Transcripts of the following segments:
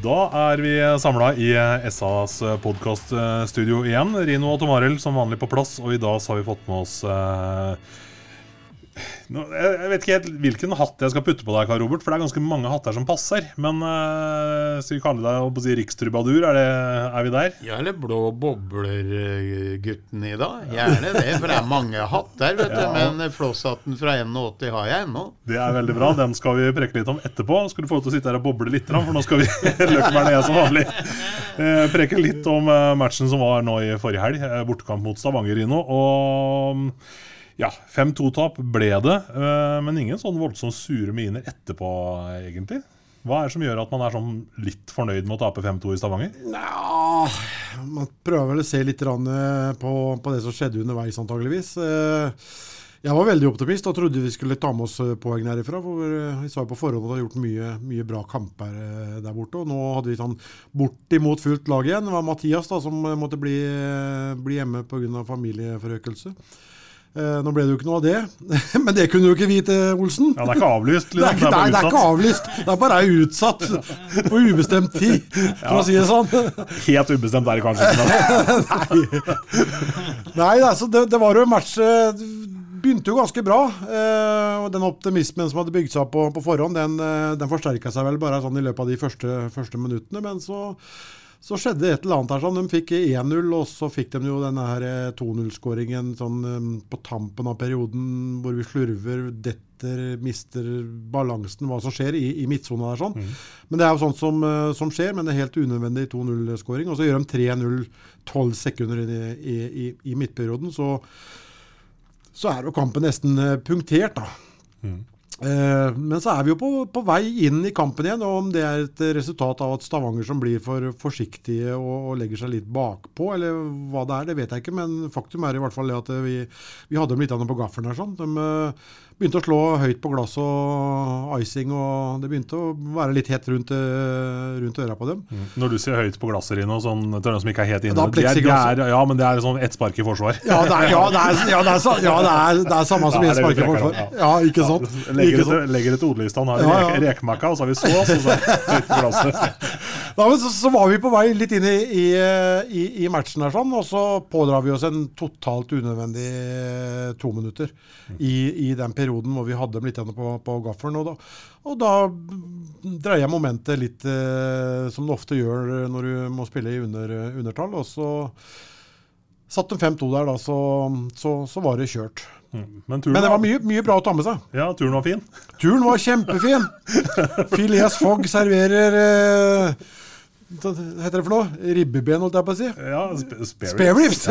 Da er vi samla i SAs podkaststudio igjen. Rino og Tom som vanlig på plass, og i dag har vi fått med oss eh, nå, jeg vet ikke helt hvilken hatt jeg skal putte på deg, Karl Robert, for det er ganske mange hatter som passer. Men øh, skal vi kalle deg si, rikstrubadur? Er, det, er vi der? Ja, eller blå bobler-gutten i dag. Gjerne det, for det er mange hatter, vet du. Ja. Men flosshatten fra 81 har jeg ennå. Det er veldig bra. Den skal vi preke litt om etterpå. Skal du få lov til å sitte her og boble litt, for nå skal vi Løkkeberg ned som vanlig. Eh, preke litt om eh, matchen som var nå i forrige helg. eh, Bortekamp mot Stavanger Rino. Og ja, 5-2-tap ble det, eh, men ingen sånn voldsomt sure miner etterpå, egentlig. Hva er det som gjør at man er sånn litt fornøyd med å tape 5-2 i Stavanger? Nja, man prøver vel å se litt eh, på, på det som skjedde underveis, antageligvis. Eh, Jeg var veldig optimist og trodde vi skulle ta med oss poeng herifra. For vi sa jo på forhånd at vi hadde gjort mye, mye bra kamper der borte. Og nå hadde vi sånn bortimot fullt lag igjen. Det var Mathias da som måtte bli, bli hjemme pga. familieforøkelse. Eh, Nå ble det jo ikke noe av det, men det kunne du ikke vite, Olsen. Ja, Det er ikke avlyst? Det er, ikke, nei, det er ikke avlyst. Det er bare utsatt på ubestemt tid, for å si det sånn. Helt ubestemt er det kanskje ikke. nei, Nei, altså, det, det var jo en match eh, Begynte jo ganske bra. eh, og Den optimismen som hadde bygd seg opp på, på forhånd, den, den forsterka seg vel bare sånn i løpet av de første, første minuttene. Men så, så skjedde et eller annet her. sånn. De fikk 1-0, og så fikk de jo denne her eh, 2-0-skåringen sånn eh, på tampen av perioden hvor vi slurver, detter, mister balansen, hva som skjer i, i midtsona der. sånn. Men det er jo sånt som, eh, som skjer, men det er helt unødvendig 2-0-skåring. Og så gjør de 3-0 12 sekunder i, i, i, midtperioden. Så, så er jo kampen nesten punktert, da. Eh, men så er vi jo på, på vei inn i kampen igjen. og Om det er et resultat av at Stavanger som blir for forsiktige og, og legger seg litt bakpå, eller hva det er, det vet jeg ikke. Men faktum er i hvert fall at vi, vi hadde dem litt på gaffelen her. sånn. De eh, begynte å slå høyt på glass og icing, og det begynte å være litt hett rundt, eh, rundt øra på dem. Når du sier høyt på glasset, Rino, sånn, til dem som ikke er helt inne det er, det er, Ja, men det er sånn ett spark i forsvar. Ja, det er, ja, det er, ja, det er, ja, det er, det er samme som ett spark er trekker forsvar. Ja, ikke sant? Legger Ikke det, til- ordlista. Har Ja, ja. rek, og så har vi så, og så er høyt på glasset. Men så, så var vi på vei litt inn i, i, i, matchen her, sånn, og så pådrar vi oss en totalt unødvendig eh, to minutter i, i den perioden hvor vi hadde dem litt på, på gaffelen. Og da, og da dreier jeg momentet litt eh, som det ofte gjør når du må spille i under, undertall. Og så satt de 5-2 der, da, så, så, så var det kjørt. Men turen, Men det var mye, mye bra å ta med seg. Ja, turen var fin. Turen var kjempefin. Phileas Fogg serverer eh, Hva heter det for noe? Ribbeben, holdt jeg på å si. Ja, sp spare Spare ribs!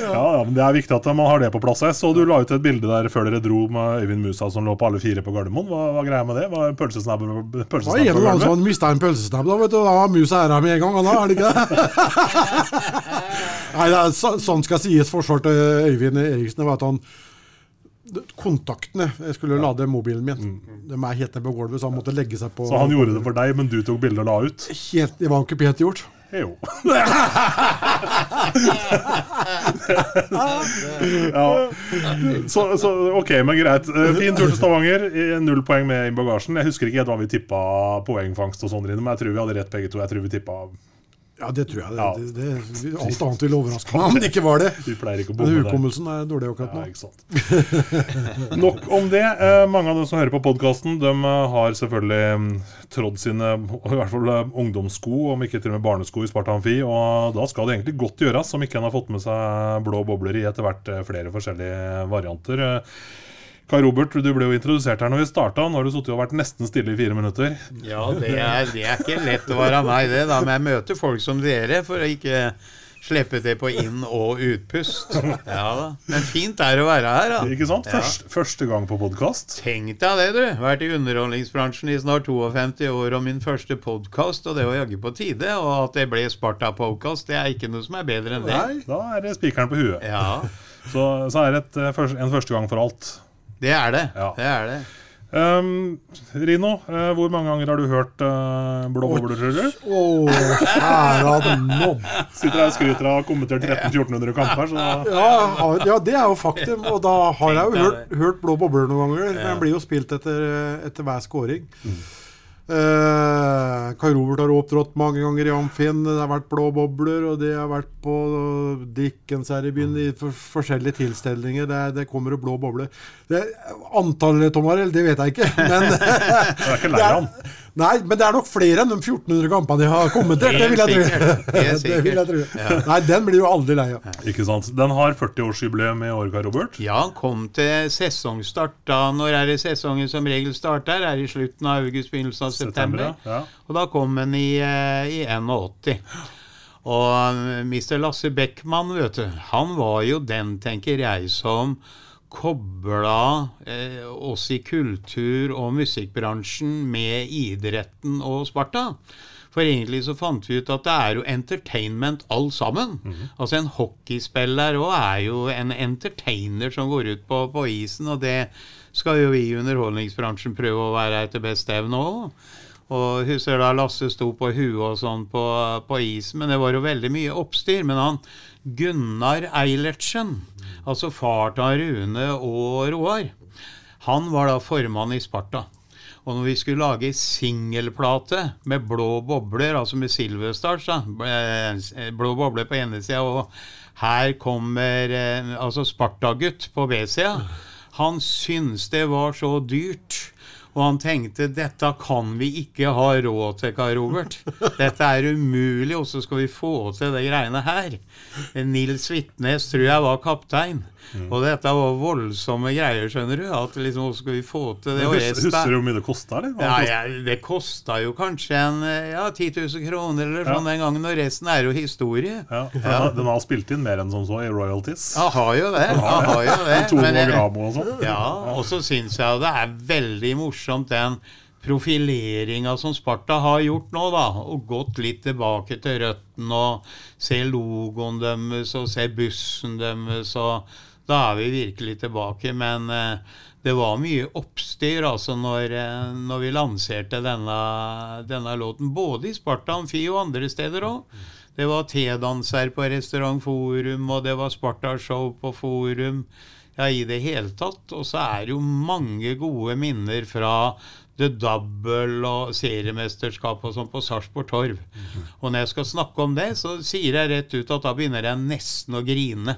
Ja, ja, men Det er viktig at man har det på plass. Jeg så du la ut et bilde der før dere dro med Øyvind Musa som lå på alle fire på Gardermoen. Hva var greia med det? Var er pølsesnabb Det var en på eller annen som mista en pølsesnabb, da, vet du. Da var musa æra med en gang, da, er det ikke det? Nei, det er, så, sånn skal sies forsvar til Øyvind Eriksen. Det var at han Kontaktene Jeg skulle lade mobilen min. De er helt nede på gulvet, så han måtte legge seg på Så han gjorde det for deg, men du tok bilde og la ut? helt, Det var jo ikke pent gjort. Jo. ja. så, så ok, men greit. Eh, Fin tur til Stavanger. Null poeng med i bagasjen. Jeg husker ikke helt hva vi tippa poengfangst og sånn, men jeg tror vi hadde rett begge to. Jeg tror vi tippa Ja, det tror jeg. Det, det, det, alt annet ville overraske meg om det ikke var det. Vi pleier ikke å bomme Men hukommelsen er dårlig akkurat Ja, ikke sant. Nok om det. Eh, mange av dem som hører på podkasten, de eh, har selvfølgelig mm, trådd sine i hvert fall eh, ungdomssko, om ikke til og med barnesko, i Sparta Amfi. Og da skal det egentlig godt gjøres, om ikke en har fått med seg blå bobler i etter hvert flere forskjellige varianter. Kai Robert, du ble jo introdusert her når vi starta. Nå har du sittet og vært nesten stille i fire minutter. Ja, det er, det er ikke lett å være meg, det. Da Men jeg møter folk som dere for å ikke Slippe til på inn- og utpust. Ja da. Men fint er å være her, da. Ikke sant? Ja. Første gang på podkast. Tenk deg det, du. Vært i underholdningsbransjen i snart 52 år, og min første podkast, og det var jaggu på tide. Og at det ble Sparta-podkast, det er ikke noe som er bedre enn det. Nei. Da er det spikeren på huet. Ja, Så, så er det et, eh, en første gang for alt. Det er det. Ja. Det er det. Um, Rino, uh, hvor mange ganger har du hørt uh, Blå bobler, Oh, kjære nådd. Sitter her og skryter av å ha kommentert 1300-1400 kamper, så Ja, ja, det er jo faktum. Og da har jeg jo hørt, hørt Blå bobler noen ganger. Men Den blir jo spilt etter, etter hver scoring. Eh, Kai Robert har opptrådt mange ganger i Amfin. Det har vært blå bobler, og det har vært på Dickens her i byen i for, forskjellige tilstelninger. Det, det kommer jo blå bobler. Det, antallet, Tom Arild, det vet jeg ikke. Men det er ikke lei han. Nei, men det er nok flere enn de 1400 kampene de har kommentert. Det vil jeg tro. Det vil jeg tro. Nei, den blir jo aldri lei av. Ikke sant? Den har 40-årsjubileum i år, Kai Robert. Ja, han kom til sesongstart da. Når er det sesongen som regel starter? Er det i slutten av august, begynnelsen av september? ja. Og da kom han i, eh, i 81. Og Mr. Lasse Beckmann, vet du, han var jo den, tenker jeg, som kobla eh, oss i kultur- og musikkbransjen med idretten og Sparta. For egentlig så fant vi ut at det er jo entertainment all sammen. Altså en hockeyspiller òg er jo en entertainer som går ut på, på isen, og det skal jo vi i underholdningsbransjen prøve å være etter beste evne òg. Og husker da Lasse sto på huet og sånn på, på isen, men det var jo veldig mye oppstyr. Men han Gunnar Eilertsen, altså far til Rune og Roar, han var da formann i Sparta. Og når vi skulle lage singelplate med blå bobler, altså med Silverstars, da, eh, blå bobler på ene sida, og her kommer altså altså Spartagutt på B-sida, han syntes det var så dyrt. Og han tenkte dette kan vi ikke ha råd til, Kai Robert. Dette er umulig, og så skal vi få til de greiene her. Nils Hvitnes tror jeg var kaptein. Og dette var voldsomme greier, skjønner du. At liksom, hvordan skal vi få til det? Husker, husker du hvor mye det kosta, ja, ja, det kosta jo kanskje en ja, 10 000 kroner eller sånn Ja. den gangen, og resten er jo historie. Ja, den, har, den har spilt inn mer enn som så i royalties. Ja, har jo det. Ja, har jo det. Men og sånn. Ja, og så syns jeg det er veldig morsomt den profileringa som Sparta har gjort nå, da. Og gått litt tilbake til røttene og se logoen deres og se bussen deres. og Da er vi virkelig tilbake. Men eh, det var mye oppstyr altså når, eh, når vi lanserte denne, denne låten. Både i Sparta Amfi og andre steder òg. Det var T-danser på Restaurant Forum, og det var Sparta-show på Forum. Ja, i det hele tatt. Og så er det jo mange gode minner fra The Double og seriemesterskap og sånn på Sarpsborg Torv. Og når jeg skal snakke om det, så sier jeg rett ut at da begynner jeg nesten å grine.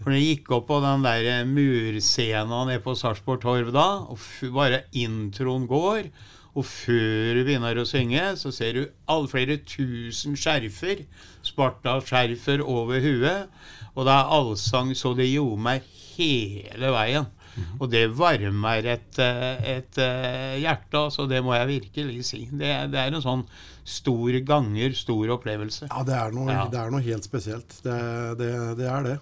For når jeg gikk opp på den der murscena nede på Sarpsborg Torv da, og bare introen går og før du begynner å synge, så ser du alle flere tusen skjerfer, Sparta-skjerfer over huet. Og det er allsang så det gjorde meg hele veien. Og det varmer et, eh, et eh, hjerte, altså. Det må jeg virkelig si. Det, det er en sånn stor ganger, stor opplevelse. Ja, det er noe, Ja. det er noe helt spesielt. Det, det, det er det.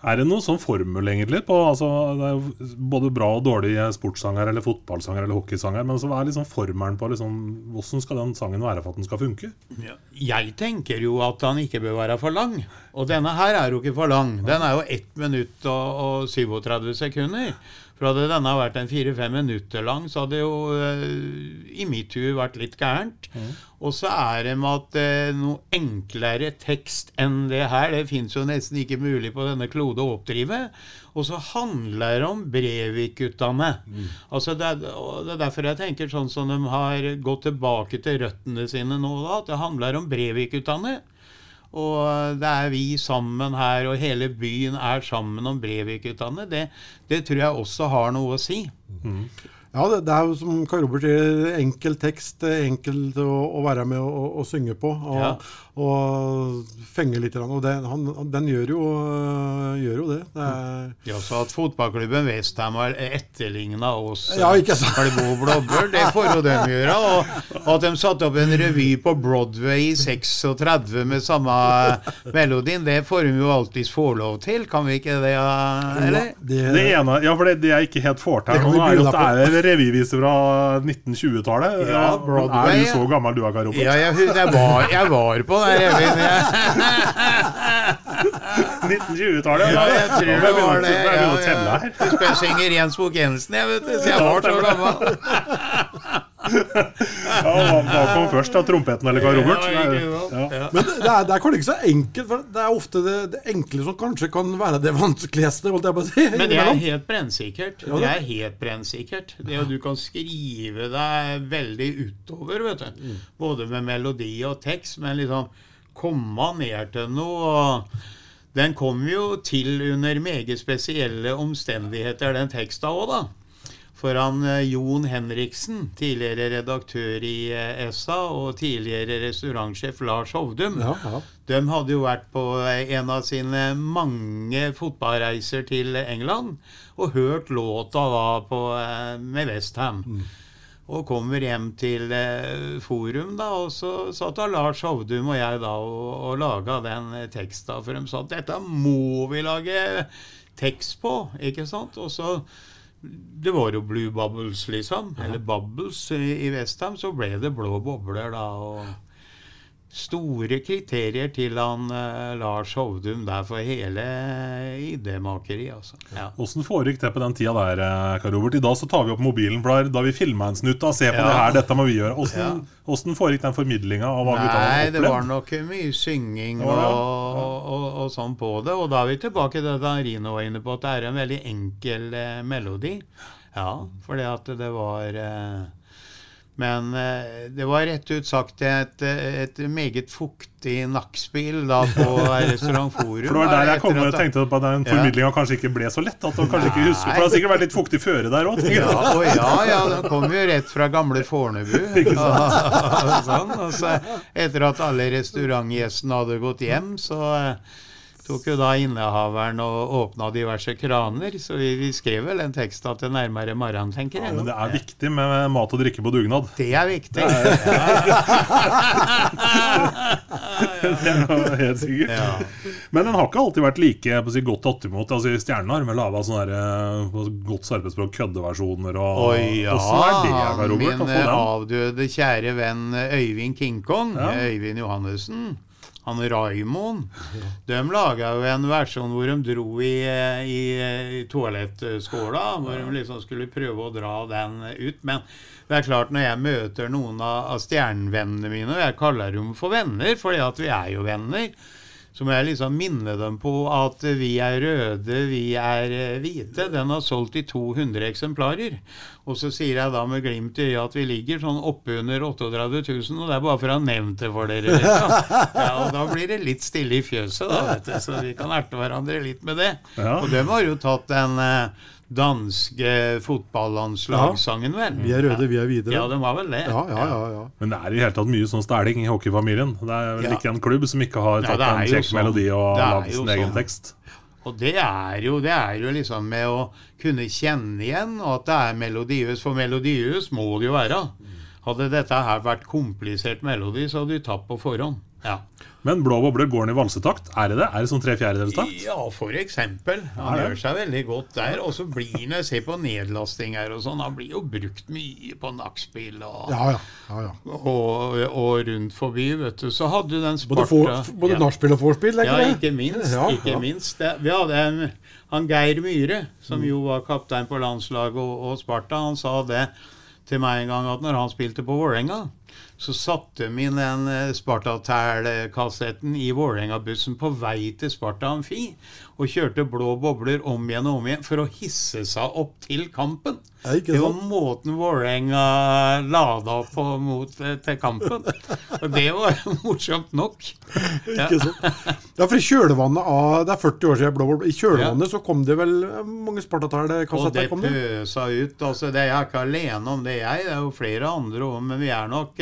Er det noen sånn formel egentlig på altså, Det er jo både bra og dårlige sportssanger eller fotballsanger eller hockeysanger, men så hva er liksom formelen på liksom, hvordan skal den sangen være for at den skal funke? Jeg tenker jo at han ikke bør være for lang. Og denne her er jo ikke for lang. Den er jo 1 minutt og, og 37 sekunder. For hadde denne vært en fire-fem minutter lang, så hadde det jo eh, i mitt hue vært litt gærent. Og så er det med at eh, noe enklere tekst enn det her, det fins jo nesten ikke mulig på denne klode å oppdrive. Og så handler det om Brevik-guttene. Altså det, er, det er derfor jeg tenker sånn som de har gått tilbake til røttene sine nå, da, at det handler om Brevik-guttene. Og det er vi sammen her, og hele byen er sammen om Brevik-guttene. Det, det tror jeg også har noe å si. Ja, det, det er jo som Kai Robert sier, enkel tekst, eh, enkelt å, å være med og, og synge på. Og, Ja. Og fenge litt. Og det, han, den gjør jo, øh, gjør jo det. det er, Ja, så at fotballklubben Westham har etterligna oss Ja. Kalbo Blobber, det får jo dem gjøre. Og at de satte opp en revy på Broadway i 36 med samme melodien, det får de jo alltids få lov til, kan vi ikke det? ja? Eller? det, Det ene, ja, for det, det jeg ikke helt får til nå, er jo at det er revyviser fra 1920-tallet. Ja, Broadway, Er du så gammel du er, Robert? Ja, jeg, jeg, var, jeg var på den revyen. jeg. 1920-tallet? Ja, jeg tror det var det. Jeg. Jeg skal Jens Bukk Jensen, jeg, vet du. Så jeg var så gammel. Ja, hva, hva kom først, da? Trompeten eller Kai Robert? Ja. Ja. Ja. Men det det er, det er kanskje ikke så enkelt. for Det er ofte det, det enkle som kanskje kan være det vanskeligste. holdt jeg på å si. Men det er helt brennsikkert. Ja, Det det- er helt brennsikkert. Det at du kan skrive deg veldig utover, vet du. Mm. Både med melodi og tekst, men liksom komme ned til noe. og Den kom jo til under meget spesielle omstendigheter, den teksta òg, da. For han eh, Jon Henriksen, tidligere redaktør i eh, ESA, og tidligere restaurantsjef Lars Hovdum, Ja, ja. de hadde jo vært på en av sine mange fotballreiser til England og hørt låta da på, eh, med Westham. Og kommer hjem til eh, forum, da, og så satt da Lars Hovdum og jeg da og, og laga den eh, teksta. For de sa at dette må vi lage tekst på, ikke sant? Og så det var jo Blue Bubbles, liksom. Eller Bubbles i Westham. Så ble det blå bobler, da. og Store kriterier til han uh, Lars Hovdum der for hele idémakeri, altså. Ja. Åssen foregikk det på den tida der, eh, Robert? I dag så tar vi opp mobilen, for da- vi filma en snutt Da, ser på Ja. det her, dette må vi gjøre. Åssen ja. foregikk den formidlinga av hva gutta Nei, hadde det var nok mye synging Det var og, og, og, og sånn på det. Og da er vi tilbake til det Rino var inne på, at det er en veldig enkel eh, melodi. Ja, fordi at det var eh, Men eh, det var rett ut sagt et, et meget fuktig nakkspill da på Restaurant Forum. For det var der jeg kom og tenkte på at den formidlinga kanskje ikke ble så lett. At de kanskje ikke husker, For det har sikkert vært litt fuktig føre der òg. Ja, og ja, ja, den kom jo rett fra gamle Fornebu. Og sånn, og så etter at alle restaurantgjestene hadde gått hjem, så eh, tok jo da innehaveren og åpna diverse kraner. Så vi, vi skrev vel en tekst at det nærmere morgenen, tenker jeg. Men det er viktig med mat og drikke på dugnad. Det er viktig. Det er helt sikkert. Ja. Men den har ikke alltid vært like si, godt tatt imot. Altså, Stjernen har med laga sånne der, eh, godt arbeidsspråk køddeversjoner og Oi, ja. Åssen er det, Robert? Min eh, avdøde kjære venn eh, Øyvind King Kong, Ja. eh, Øyvind Johannessen, han Raimond, de laga jo en versjon hvor de dro i, i, i toalettskåla, hvor de liksom skulle prøve å dra den ut. Men det er klart, når jeg møter noen av, av stjernevennene mine, og jeg kaller dem for venner, fordi at vi er jo venner, så må jeg liksom minne dem på at vi er røde, vi er eh, hvite. Den har solgt i 200 eksemplarer. Og så sier jeg da med glimt i øyet at vi ligger sånn oppunder 38 000, og det er bare for å ha nevnt det for dere. Ja. Ja, og da blir det litt stille i fjøset, da, vet du. Så vi kan erte hverandre litt med det. Ja. Og dem har jo tatt en eh, danske fotballandslagssangen, vel? Vi er røde, vi er videre. Ja, den var vel det. ja, ja, ja, ja. Men det er i det hele tatt mye sånn stæling i hockeyfamilien. Det er vel Ja. ikke en klubb som ikke har tatt en kjekk sånn. melodi og lagd sin egen sånn. tekst. Og det er, jo, det er jo liksom med å kunne kjenne igjen, og at det er melodiøst. For melodiøst må det jo være. Hadde dette her vært komplisert melodi, så hadde du tapt på forhånd. Ja, Men Blå bobler går den i valsetakt? Er det det? Er det sånn tre fjerdedels-takt? ja for eksempel. Han Ja, gjør seg veldig godt der. Og så blir han, jeg ser på nedlasting her og sånn, han blir jo brukt mye på nakkspill og, ja, ja, ja, ja. og, og rundt forbi, vet du. Så hadde du den Både, Sparta for, både nachspiel og vorspiel, Ja, ikke minst. Ja, ikke minst. Vi hadde en, han Geir Myhre, som jo var kaptein på landslaget og, og Sparta, han sa det til meg en gang at når han spilte på Vålerenga, så satte inn den eh, Spartatæl-kassetten i Vålerenga-bussen på vei til Sparta Amfi. Og kjørte blå bobler om igjen og om igjen for å hisse seg opp til kampen. Ja, det var måten Vålerenga lada på mot eh, til kampen. Og det var morsomt nok. Ja. Ikke sant? Ja, for i kjølvannet av Det er 40 år siden Blå bobler. I kjølvannet så kom det vel eh, mange Og Spartatæl-kassetter? det det? pøsa ut. altså det Er jeg ikke alene om det, jeg. Det er jo flere andre òg. Men vi er nok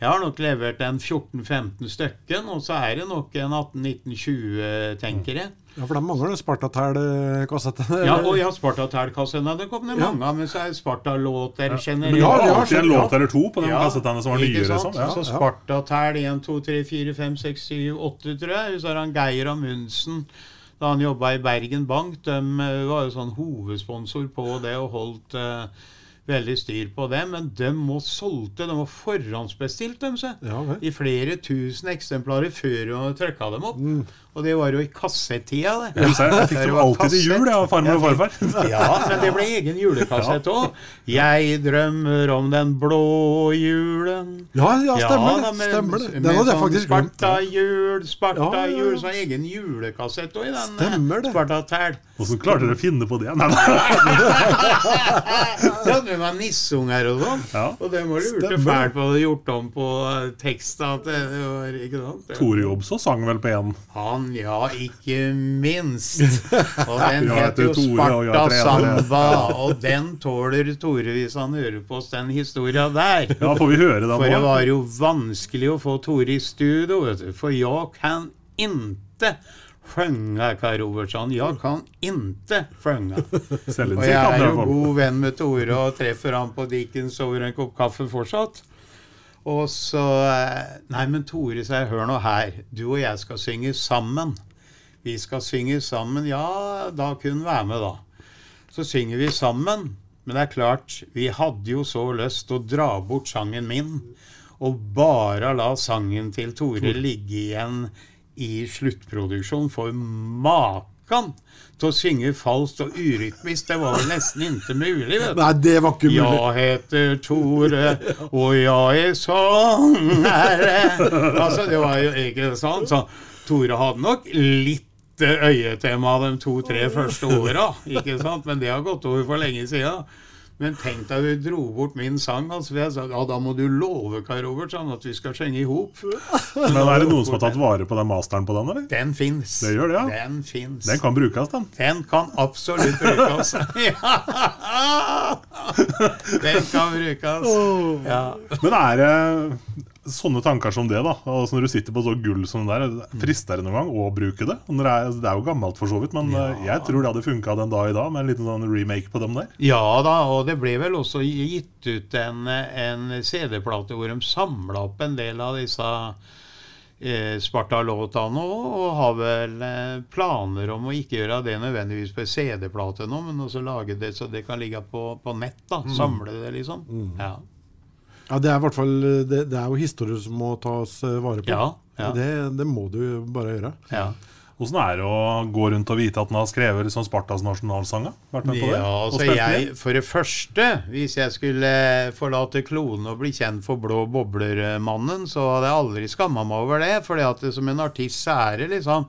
Jeg har nok levert en 14-15 stykken. Og så er det nok en 18-19-20, tenker jeg. Ja, for da mangler du Spartatæl-kassetter. Ja, og ja, Sparta-Tærkassene. Det kom det mange av. Men så er Sparta-låter Men generelt. det var Ja, ja, alltid en ja. låt eller to på de Ja, kassettene som var nye. Liksom. Ja. Så Spartatæl 1, 2, 3, 4, 5, 6, 7, 8, tror jeg. Så har han Geir Amundsen da han jobba i Bergen Bank. De eh, var jo sånn hovedsponsor på det og holdt eh, veldig styr på det. Men de må solgte, de var forhåndsbestilt dem, se. Ja. I flere tusen eksemplarer før du trykka dem opp. Mm. Og det var jo i kassettida, det. Jeg Jeg fikk Det dem alltid til jul, av farmor og farfar. Ja, men det ble egen julekassett òg. Jeg drømmer om den blå julen. Ja, ja, stemmer det. med- Stemmer det. Den hadde jeg sånn faktisk glemt. Sparta-jul, Ja, ja, Sparta-jul. ja. Så egen julekassett òg i den Stemmer det. Sparta-tæl. Åssen klarte dere å finne på det? Nei, nei. Hadde vi med nissunger og sånn. Ja. Og de var lurte fælt på det, gjort om på var? Det- Tore Jobso sang vel på én. Han, ja, ikke minst. Og den heter jo Sparta. Samba. Og den tåler Tore hvis han hører på oss, den historia der. Ja, får vi høre den For det var jo vanskelig å få Tore i studio, vet du. For jeg kan inte sjunga, Kai Robertsson. Jeg kan inte sjunga. Og jeg er jo god venn med Tore og treffer han på Dickens over en kopp kaffe fortsatt. Og så eh, Nei, men Tore sier, hør nå her. Du og jeg skal synge sammen. Vi skal synge sammen. Ja, da kunne hun være med, da. Så synger vi sammen. Men det er klart, vi hadde jo så lyst til å dra bort sangen min. Og bare la sangen til Tore ligge igjen i sluttproduksjon. For makan til å synge falskt og urytmisk, det var vel nesten ikke mulig. vet du. Nei, det var ikke mulig. Jeg heter Tore, og jeg er sangere. Altså, det var jo ikke sant. Så Tore hadde nok litt øyetema de to-tre første åra? Men det har gått over for lenge siden. Men tenk deg du dro bort min sang. Altså, jeg sa, ja, Da må du love Kai Robertson at vi skal synge i hop. Men er det noen som har tatt vare på den masteren på den, eller? Den fins. Det gjør det, ja. Den fins. Den kan brukes, den. Den kan absolutt brukes. Ja. Den kan brukes. Ja. Men er det sånne tanker som det, da? Altså når du sitter på så gull som det der, frister det noen gang å bruke det? Når det, er, det er jo gammelt for så vidt, men ja. jeg tror det hadde funka den dag i dag med en liten sånn remake på dem der. Ja da, og det ble vel også gitt ut en, en CD-plate hvor de samla opp en del av disse eh, Sparta-låtene og, og har vel eh, planer om å ikke gjøre det nødvendigvis på CD-plate nå, men også lage det så det kan ligge på, på nett. da, Samle det, liksom. Ja. Ja, det er i hvert fall det, det er jo historier som må tas eh, vare på. Ja, ja. Det, det må du bare gjøre. ja. Åssen er det å gå rundt og vite at han har skrevet liksom Spartas nasjonalsanger? Vært med på det? Ja, altså jeg. For det første, hvis jeg skulle forlate klonen og bli kjent for Blå bobler-mannen, så hadde jeg aldri skamma meg over det. For som en artist så er det liksom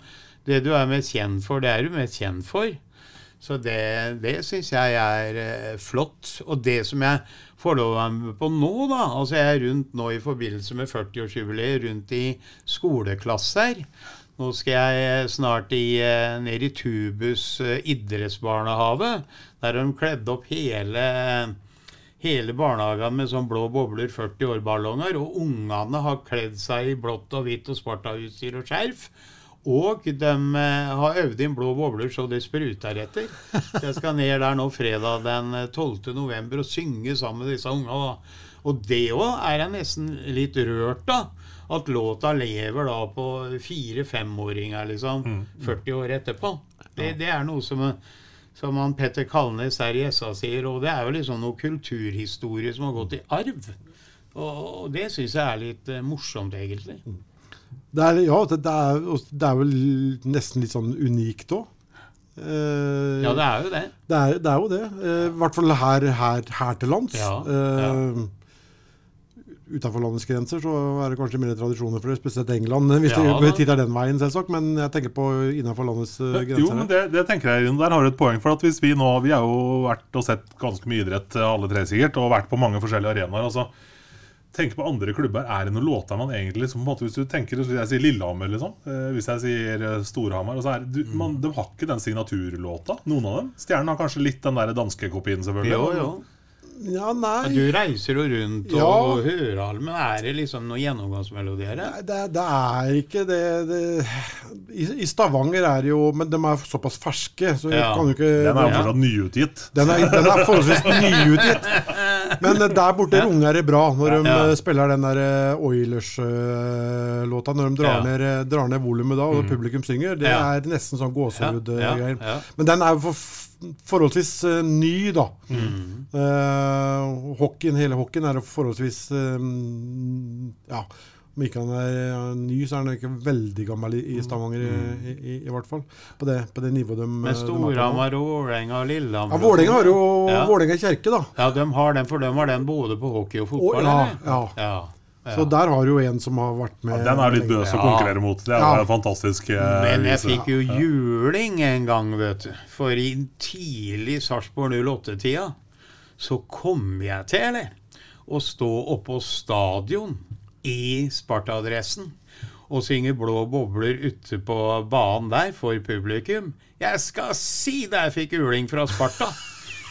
Det du er mest kjent for, det er du mest kjent for. Så det, det syns jeg er eh, flott. Og det som jeg får lov å være med på nå, da Altså jeg er rundt nå i forbindelse med 40-årsjubileet rundt i skoleklasser. Nå skal jeg snart i, eh, ned i Tubus eh, idrettsbarnehage. Der de kledd opp hele, hele barnehagen med sånn blå bobler, 40 år-ballonger. Og ungene har kledd seg i blått og hvitt og Sparta-utstyr og skjerf. Og de eh, har øvd inn blå bobler så det spruter etter. Så jeg skal ned der nå fredag den eh, 12. november og synge sammen med disse unga. Og det òg er jeg nesten litt rørt av. At låta lever da på fire-femåringer, liksom. 40 år etterpå. Det, det er noe som, som han Petter Kalnes her i SA sier, og det er jo liksom noe kulturhistorie som har gått i arv. Og det syns jeg er litt eh, morsomt, egentlig. Det er, ja, det, det, er, det er vel nesten litt sånn unikt òg. Eh, Ja, det er jo det. det, er, det er jo det. Eh, I hvert fall her, her, her til lands. Ja, Eh, utenfor landets grenser så er det kanskje mer tradisjoner for det, spesielt England, hvis Ja, det titter den veien, selvsagt. Men jeg tenker på innenfor landets eh, grenser. Jo, men det, det tenker jeg, Der har du et poeng. For at hvis vi nå Vi har jo vært og sett ganske mye idrett, alle tre sikkert, og vært på mange forskjellige arenaer. altså Tenk på andre klubber. Er det noen låter man egentlig som på en måte, Hvis du tenker Hvis jeg sier Lillehammer, liksom. eh, hvis jeg sier eh, Storhamar altså er, du, man, De har ikke den signaturlåta, noen av dem. Stjernen har kanskje litt den der danske kopien, selvfølgelig. Jo, jo. Ja, nei. Du reiser jo rundt og Ja. hører alle, men er det liksom noen gjennomgangsmelodier? Nei, Det, det er ikke det, det I, I Stavanger er det jo Men de er såpass ferske, så Ja. kan du ikke Den er jo Ja. fortsatt nyutgitt. Den er, den er forholdsvis nyutgitt. Men eh, der borte runger det bra når de Ja. eh, spiller den der eh, Oilers-låta. Når de drar. Mm. ned, drar ned volumet da, og publikum synger. Det er nesten sånn gåsehud-greier. Men den er jo for, forholdsvis uh, ny, da. Mm. Uh, hockeyen, hele hockeyen er jo forholdsvis uh, Ja. Om ikke han er ny, så er han ikke veldig gammel i, i Stavanger, i, i, i hvert fall. På det, på det nivået de Mm. Men. Storhamar og Vålerenga og Lillehammer Ja, Vålerenga har jo Ja. Vålerenga kjerke, da. Ja, de har den, for de har den både på hockey og fotball, Og- ja, eller? ja. ja. ja. Så der har jo en som har vært med Den er litt bøs å Ja. konkurrere mot. Det er Ja. fantastisk. eh, Men jeg fikk jo juling en gang, vet du. For i tidlig Sarpsborg 08-tida så kom jeg til, eller, å stå oppå stadion i Sparta-adressen og synge blå bobler ute på banen der for publikum. Jeg skal si det jeg fikk juling fra Sparta!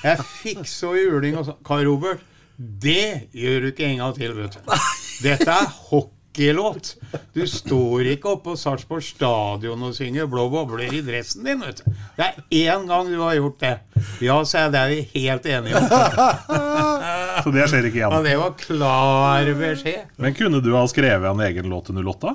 Jeg fikk så juling og sånn. Karl Robert, det gjør du ikke en gang til, vet du. Dette er hockeylåt. Du står ikke oppe på Sarpsborg stadion og synger blå bobler i dressen din, vet du. Det er én gang du har gjort det. Ja, sa jeg, det er vi helt enige om. Så det skjer ikke Ja, igjen. det var klar beskjed. Men kunne du ha skrevet en egen låt til 08?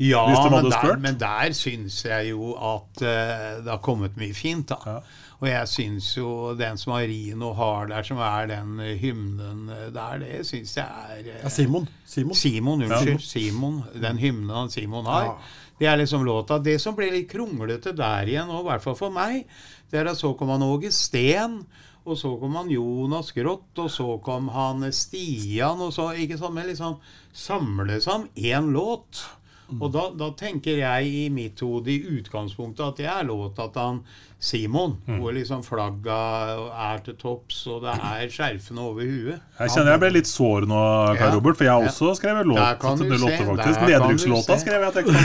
Ja, de men der, men der syns jeg jo at uh, det har kommet mye fint, da. Ja. Og jeg syns jo den som Marino har der, som er den eh, hymnen eh, der, det syns jeg er uh, Ja, Simon. Simon. Simon, unnskyld. Simon. Den hymnen Simon har. Ja. Det er liksom låta. Det som ble litt kronglete der igjen, og i hvert fall for meg, det er at så kom han Åge Steen. Og så kom han Jonas Grått, og så kom han Stian, og så ikke sånn, men liksom samles om én låt. Og da, da tenker jeg i mitt hode i utgangspunktet at det er låta til han Simon, hvor liksom flagga er til topps, og det er skjerfene over huet. Jeg kjenner jeg ble litt sår nå, Kai Ja. Robert, for jeg har Ja. også skrevet låt til du 08, faktisk. Nedrykkslåta skrev jeg tekst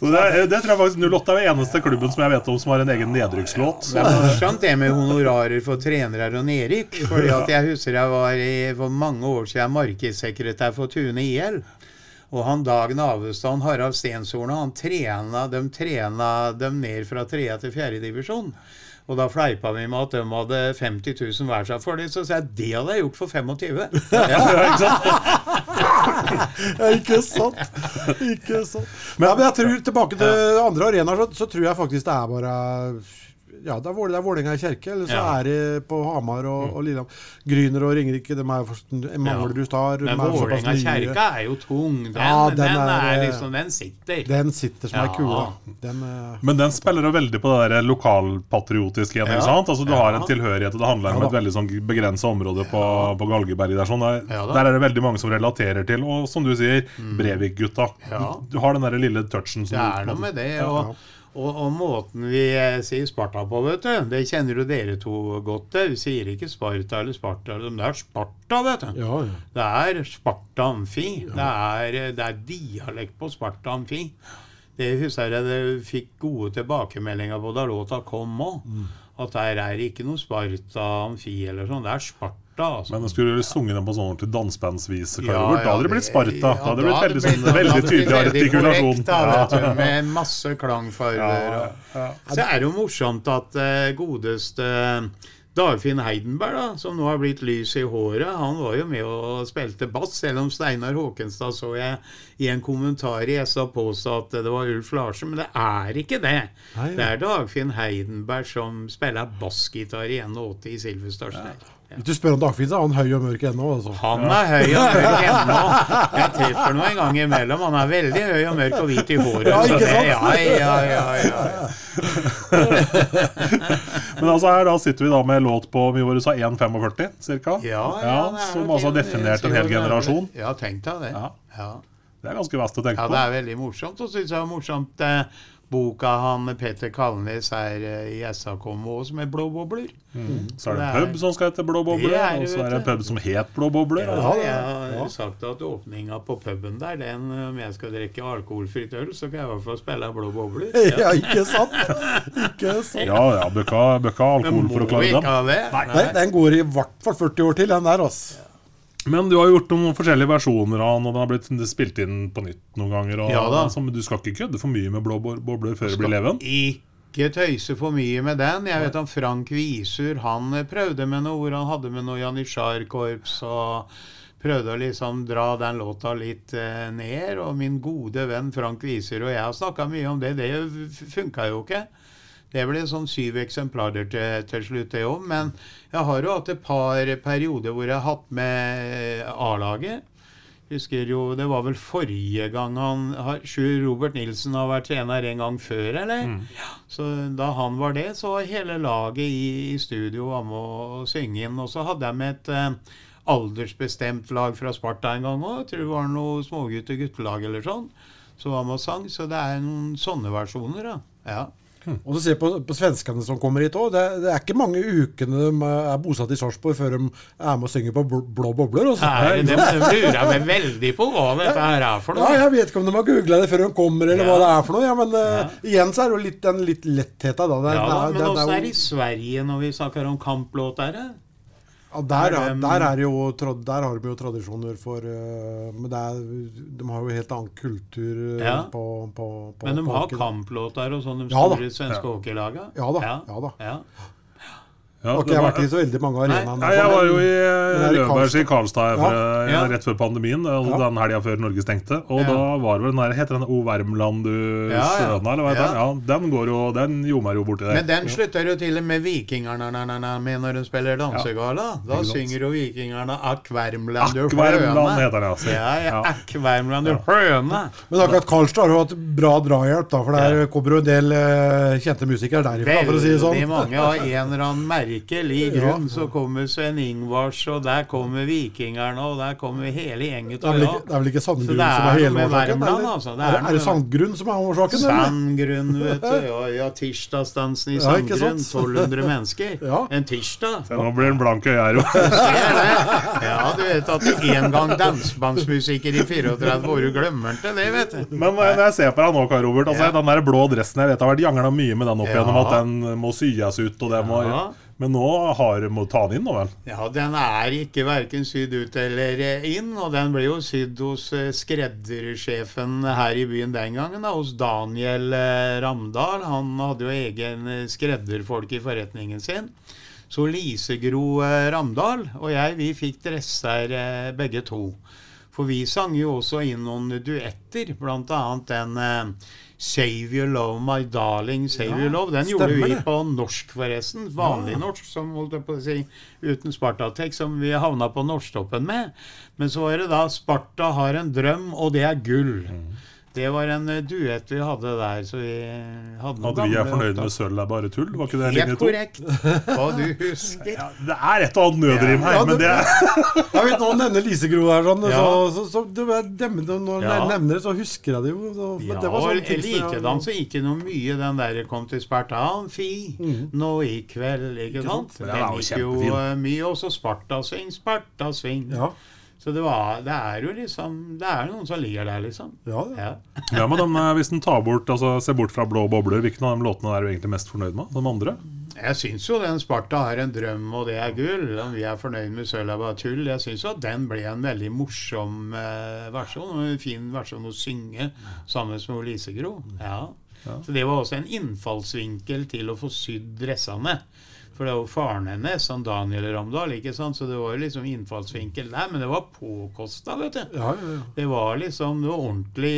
Så det, det tror jeg faktisk 08 er den eneste klubben som jeg vet om som har en egen nedrykkslåt. Det er morsomt det med honorarer for trenere og nedrykk. Fordi at jeg husker jeg var i, for mange år siden markedssekretær for Tune IL. Og han Dag Navestad og Harald Stenshorna han trena, de trena dem ned fra tredje til fjerde divisjon. Og da fleipa vi med at de hadde 50 000 hver seg for det. Så sa jeg det hadde jeg gjort for 25. Ja. Ja, ikke sant. Ikke sant. Men, ja, men jeg tror tilbake til andre arenaer, så, så tror jeg faktisk det er bare ja, det er er Vålerenga kjerke, eller så Ja. Mm. er det på Hamar og, og Lillehammer. Gryner og Ringerike, de er Manglerud Star. Men Vålinga Vålerenga kjerke er jo tung. Den, Ja, den den, er, er- liksom Den sitter. Den sitter som ei Ja. kule. Den, eh, Men den spiller jo veldig på det der lokalpatriotiske igjen. ikke sant? Altså Du Ja. har en tilhørighet, og det handler om Ja et veldig sånn begrensa område på, på Galgeberg. Der, sånn. der, Ja der er det veldig mange som relaterer til, og som du sier, Brevik-gutta. Ja. Du, du har den der lille touchen som Det er noe med det. Og, og, og måten vi eh, sier Sparta på, vet du, det kjenner jo dere to godt til. Vi sier ikke Sparta eller Sparta, men det er Sparta, vet du. ja, ja. Det er Sparta Amfi. Det, er, det er dialekt på Sparta Amfi. Det husker jeg det fikk gode tilbakemeldinger på da låta kom òg. At der er ikke noe Sparta Amfi eller sånn. Det er Sparta, altså. Men skulle du sunget den på sånn ordentlig dansebandvis, ja, Ja, da hadde det blitt Sparta. ja, Da hadde det blitt veldig, sånn, veldig tydelig artikulasjon. korrekt, Da, Ja. med masse klangfarger. Så er det jo morsomt at eh, godeste Dagfinn Heidenberg, da, som nå har blitt lys i håret, han var jo med og spilte bass, selv om Steinar Håkenstad så jeg i en kommentar i SA påstå at det var Ulf Larsen, men det er ikke det. Nei. Det er Dagfinn Heidenberg som spiller bassgitar i 81 i Silverstars. Ja. Hvis du spør om Dagfinn, så er han høy og mørk ennå. Altså. Han er høy og mørk ennå. Jeg treffer noe en gang imellom. Han er veldig høy og mørk og hvit i håret. Ja, ikke sant? Ja, ja, ja, ja. Men altså her da sitter vi da med låt på mye det du sa, 1,45 cirka? Ja, Ja, som altså har definerte en hel generasjon. Ja, tenk deg det. Ja. Det er ganske verst å tenke på. Ja, det er veldig morsomt. Og syns jeg var er morsomt eh, boka han Peter Kalnes her eh, i SAK også, med blå bobler. Så er det det en er- pub som skal hete Blå bobler, Det er og så er det en pub som het Blå bobler. Ja, jeg har sagt at åpninga på puben der, den om jeg skal drikke alkoholfritt øl, så kan jeg i hvert fall spille blå bobler. Ja, ikke sant? Ikke sant. Ja, ja, bøkka, bøkka alkohol for å klare dem. det. Nei, den går i hvert fall 40 år til, den der, altså. Men du har gjort noen forskjellige versjoner av den, og den har blitt spilt inn på nytt noen ganger. Og, Ja da. altså, men du skal ikke kødde for mye med blå bobler før det blir leven? Ikke tøyse for mye med den. Jeg vet om Frank Visur han eh, prøvde med noe hvor han hadde med noe Janitsjar-korps og prøvde å liksom dra den låta litt eh, ned. Og min gode venn Frank Visur og jeg har snakka mye om det. Det funka jo ikke. Det ble sånn syv eksemplarer til, til slutt, det òg. Men jeg har jo hatt et par perioder hvor jeg har hatt med A-laget. Husker jo, Det var vel forrige gang han har, Sjur Robert Nilsen har vært trener en gang før, eller? Ja, så Da han var det, så var hele laget i, i studio var med å synge inn. Og så hadde jeg med et eh, aldersbestemt lag fra Sparta en gang òg. Tror det var noe smågutte-guttelag eller sånn. Som var med og sang. Så det er noen sånne versjoner, da. Ja. Og så ser på, på svenskene som kommer hit òg. Det, det er ikke mange ukene de er bosatt i Sarpsborg før de er med og synger på Blå bobler. Også. Nei, de, de lurer meg veldig på hva dette her er for noe. Ja. Jeg vet ikke om de har googla det før de kommer, eller Ja. hva det er for noe. Ja, men eh, igjen så er det jo litt den litt lettheta, da. Det, Ja, det, men det, åssen det er er det i Sverige når vi snakker om kamplåter? eh? Ja, der, Er der, er jo, der har de jo tradisjoner for eh, Men er, de har jo helt annen kultur eh, Ja. på, på, på Men de har kamplåter og sånn, de Ja store svenske hockeylaga? Ja da, ja da. Ja. okay, Har jeg har vært i så veldig mange arenaer. Nei, jeg var jo i Men eh, det Løvbergs i Karlstad for, Ja. eh, Ja. rett før pandemien. Altså Ja. Den helga før Norge stengte. Og Ja. da var vel den der Heter den O Värmland du Ja, ja. skjøna, eller hva heter den? Ja, den går jo Den ljomer jo borti der. Men den slutter jo til og med vikingerne na, na, na, med når de spiller dansegala. Da synger jo vikingerne 'Akk Värmland, du høne'. heter den, altså. Ja, ja, Ja. Akk Värmland, du høne. Men akkurat Karlstad har jo hatt bra drahjelp, da, for der kommer jo en del eh, kjente musikere derifra, for å si det Veldig sånn. mange av en eller annen merkelig grunn så kommer Sven Ingvars, og der kommer vikingerne, og der kommer hele gjengen Det er vel ikke, det er vel ikke Sandgrunn som er hele årsaken? Altså. Det er, er det, Sandgrunn som er årsaken? Sandgrunn, vet du. Ja, ja tirsdagsdansen i Sandgrunn. sant? 1200 mennesker. Ja. En tirsdag. Så Nå blir den blank i her. Ja, du vet at en gang dansebandsmusiker i 34 år, du glemmer ikke det, vet du. Men når jeg ser på deg nå, Kai Robert altså, Ja. Den der blå dressen jeg vet har vært jangla mye med den opp Ja. igjennom at den må syes ut. Og det må, Ja. Men nå har, må ta den inn nå, vel? Ja, den er ikke verken sydd ut eller eh, inn, og den ble jo sydd hos eh, skreddersjefen her i byen den gangen, da, hos Daniel eh, Ramdal. Han hadde jo egen skredderfolk i forretningen sin. Så Lisegro Ramdal og jeg, vi fikk dresser begge to. For vi sang jo også inn noen duetter, annet den Save Your Love, My Darling, Save Your Love. Den gjorde vi det. på norsk, forresten. Vanlig norsk, som holdt jeg på å si, uten Spartatek, som vi havna på norsktoppen med. Men så var det da 'Sparta har en drøm, og det er gull'. Det var en eh, duett vi hadde der, så vi hadde noen At vi er fornøyd med sølv er bare tull? Var ikke det Helt korrekt. Hva du husker. Ja, det er et og annet nødrim her, Ja, men det er Jeg vet Når nevner Lisegro her, sånn, Ja. så, så, så det, dem- når Ja. jeg nevner det, så husker jeg det jo. Så, men Ja, det var sånn jeg- likedan så gikk det noe mye den der kom til Spartan Fi nå i kveld, ikke sant? Den gikk jo mye. Også 'Sparta sving, Sparta sving'. Ja, Så det, var, det er jo liksom Det er noen som ligger der, liksom. ja. Ja. Ja, men den, eh, Hvis den tar bort, altså ser bort fra blå bobler, hvilken av de låtene er du egentlig mest fornøyd med? De andre? Jeg syns jo den Sparta har en drøm, og det er gull. Om vi er fornøyd med Sølv er bare tull. Jeg syns jo at den ble en veldig morsom eh, versjon. Og en fin versjon å synge sammen med Lise Gro. Ja. Så det var også en innfallsvinkel til å få sydd dressene. For det var jo faren hennes, han Daniel Ramdal, ikke sant? så det var jo liksom innfallsvinkel der. Men det var påkosta, vet du. Ja, ja, ja. Det var liksom det var ordentlig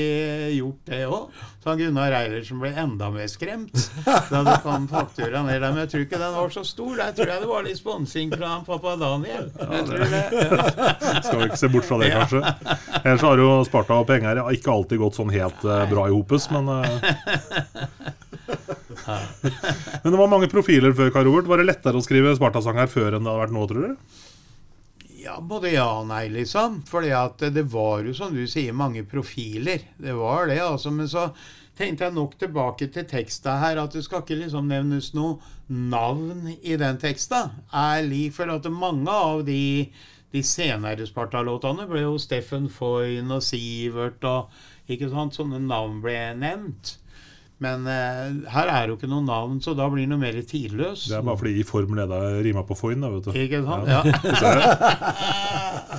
gjort, det òg. Så han Gunnar Eilertsen ble enda mer skremt da det kom faktura ned der. Men jeg tror ikke den var så stor. Der tror jeg det var litt sponsing fra han pappa Daniel. Jeg tror det. Skal vi ikke se bort fra det, kanskje. Ellers har jo Sparta og penger ikke alltid gått sånn helt eh, bra i hopes, men eh, Men det var mange profiler før, Kai Robert. Var det lettere å skrive Sparta-sanger før enn det hadde vært nå, tror du? Ja, både ja og nei, liksom. Fordi at det var jo, som du sier, mange profiler. Det var det, altså. Men så tenkte jeg nok tilbake til teksta her, at det skal ikke liksom nevnes noe navn i den teksta. lik for at mange av de, de senere Sparta-låtene ble jo Steffen Foyn og Sivert og ikke sant, sånne navn ble nevnt. Men uh, her er jo ikke noe navn, så da blir det noe mer tidløs. Det er bare fordi i form leda rima på Foyn, da, vet du. Ikke sant? Ja.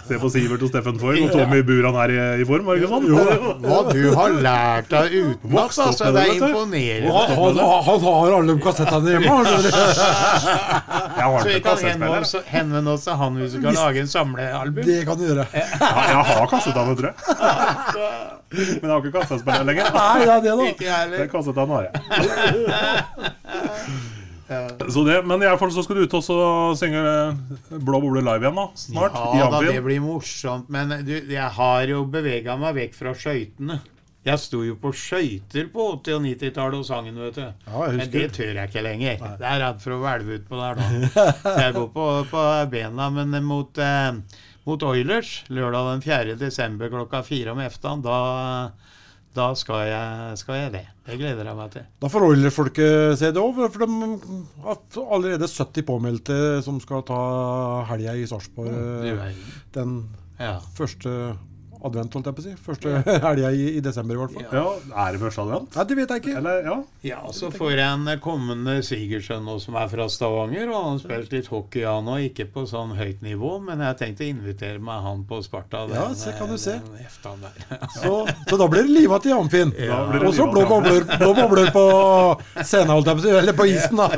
Se på Sivert og Steffen Foyn, og Tommy Buran er i, i form, var det ikke sånn? Jo, hva du har lært av utenat, Vokst altså. Det er imponerende. Han, han, han har alle kassettene hjemme. har Så vi kan henvende oss, henvende oss til han hvis vi kan lage en samlealbum. Det kan du gjøre. Ja, jeg har kassettene, tror jeg. Men jeg har ikke kassettspiller lenger. Nei, det er det, da. Ikke jeg heller. Har jeg. Så det, men i hvert fall så skal du ut og synge Blå boble live igjen, da. Snart. Ja da, det blir morsomt. Men du, jeg har jo bevega meg vekk fra skøytene. Jeg sto jo på skøyter på 80- og 90-tallet og sangen, vet du. Ja, Men det tør jeg ikke lenger. Jeg er redd for å hvelve utpå der da. Så jeg går på, på bena, men mot, eh, mot Oilers lørdag den 4. desember klokka fire om eftan, da, da skal, jeg, skal jeg det. Det gleder jeg meg til. Da får Oiler-folket se det òg, for de har allerede 70 påmeldte som skal ta helga i Sarpsborg. Du eh. Den Ja. første advent, holdt jeg på å si. Første helga i, i desember, i hvert fall. Ja, Er det første advent? Nei, det vet jeg ikke. Eller, ja. Ja, så får jeg en kommende svigersønn som er fra Stavanger, og han har spilt litt hockey han òg. ikke på sånn høyt nivå, men jeg tenkte å invitere meg han på Sparta. Ja, den, se, kan du se. den der. Så, så da blir det liva til Amfin. Da Og så blå i bobler, blå bobler på scenen, holdt jeg på å si. Eller på isen, da.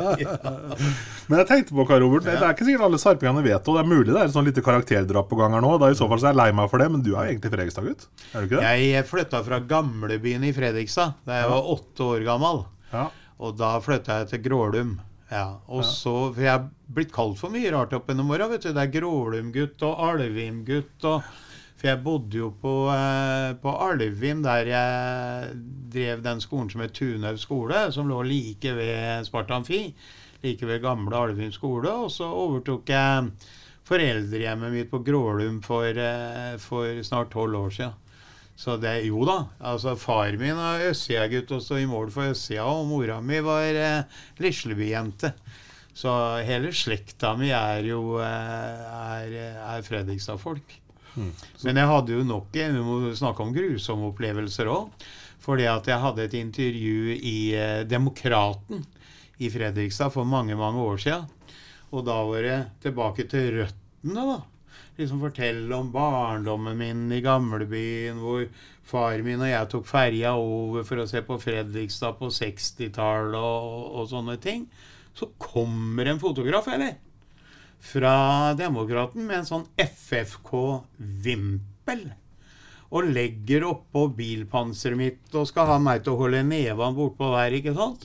Men jeg tenkte på, hva, Robert, det er ikke sikkert alle sarpingene vet det. Og det er mulig det er sånn lite karakterdrap på gang her nå. Da I så fall så er jeg lei meg for det, men du er jo egentlig Fredrikstad-gutt? Er du ikke det? Jeg flytta fra gamlebyen i Fredrikstad da jeg var åtte år gammel. Ja. Og da flytta jeg til Grålum. Ja, og så, For jeg er blitt kalt for mye rart opp gjennom åra. Det er Grålum-gutt og Alvim-gutt. For jeg bodde jo på, eh, på Alvim, der jeg drev den skolen som het Tunhaug skole, som lå like ved Sparta Amfi. Like ved gamle Alvim skole. Og så overtok jeg foreldrehjemmet mitt på Grålum for, eh, for snart tolv år siden. Så det, jo da. altså Far min er Østsida-gutt og står i mål for Østsida, og mora mi var eh, Lisleby-jente. Så hele slekta mi er jo eh, er, er Fredrikstad-folk. Men jeg hadde jo nok Vi må snakke om grusomme opplevelser òg. Fordi at jeg hadde et intervju i eh, Demokraten i Fredrikstad for mange, mange år siden. Og da var det tilbake til røttene, da. Liksom fortelle om barndommen min i gamlebyen, hvor far min og jeg tok ferja over for å se på Fredrikstad på 60-tallet og, og sånne ting. Så kommer en fotograf, eller? Fra Demokraten med en sånn FFK-vimpel. Og legger oppå bilpanseret mitt og skal ha meg til å holde nevene bortpå der, ikke sant?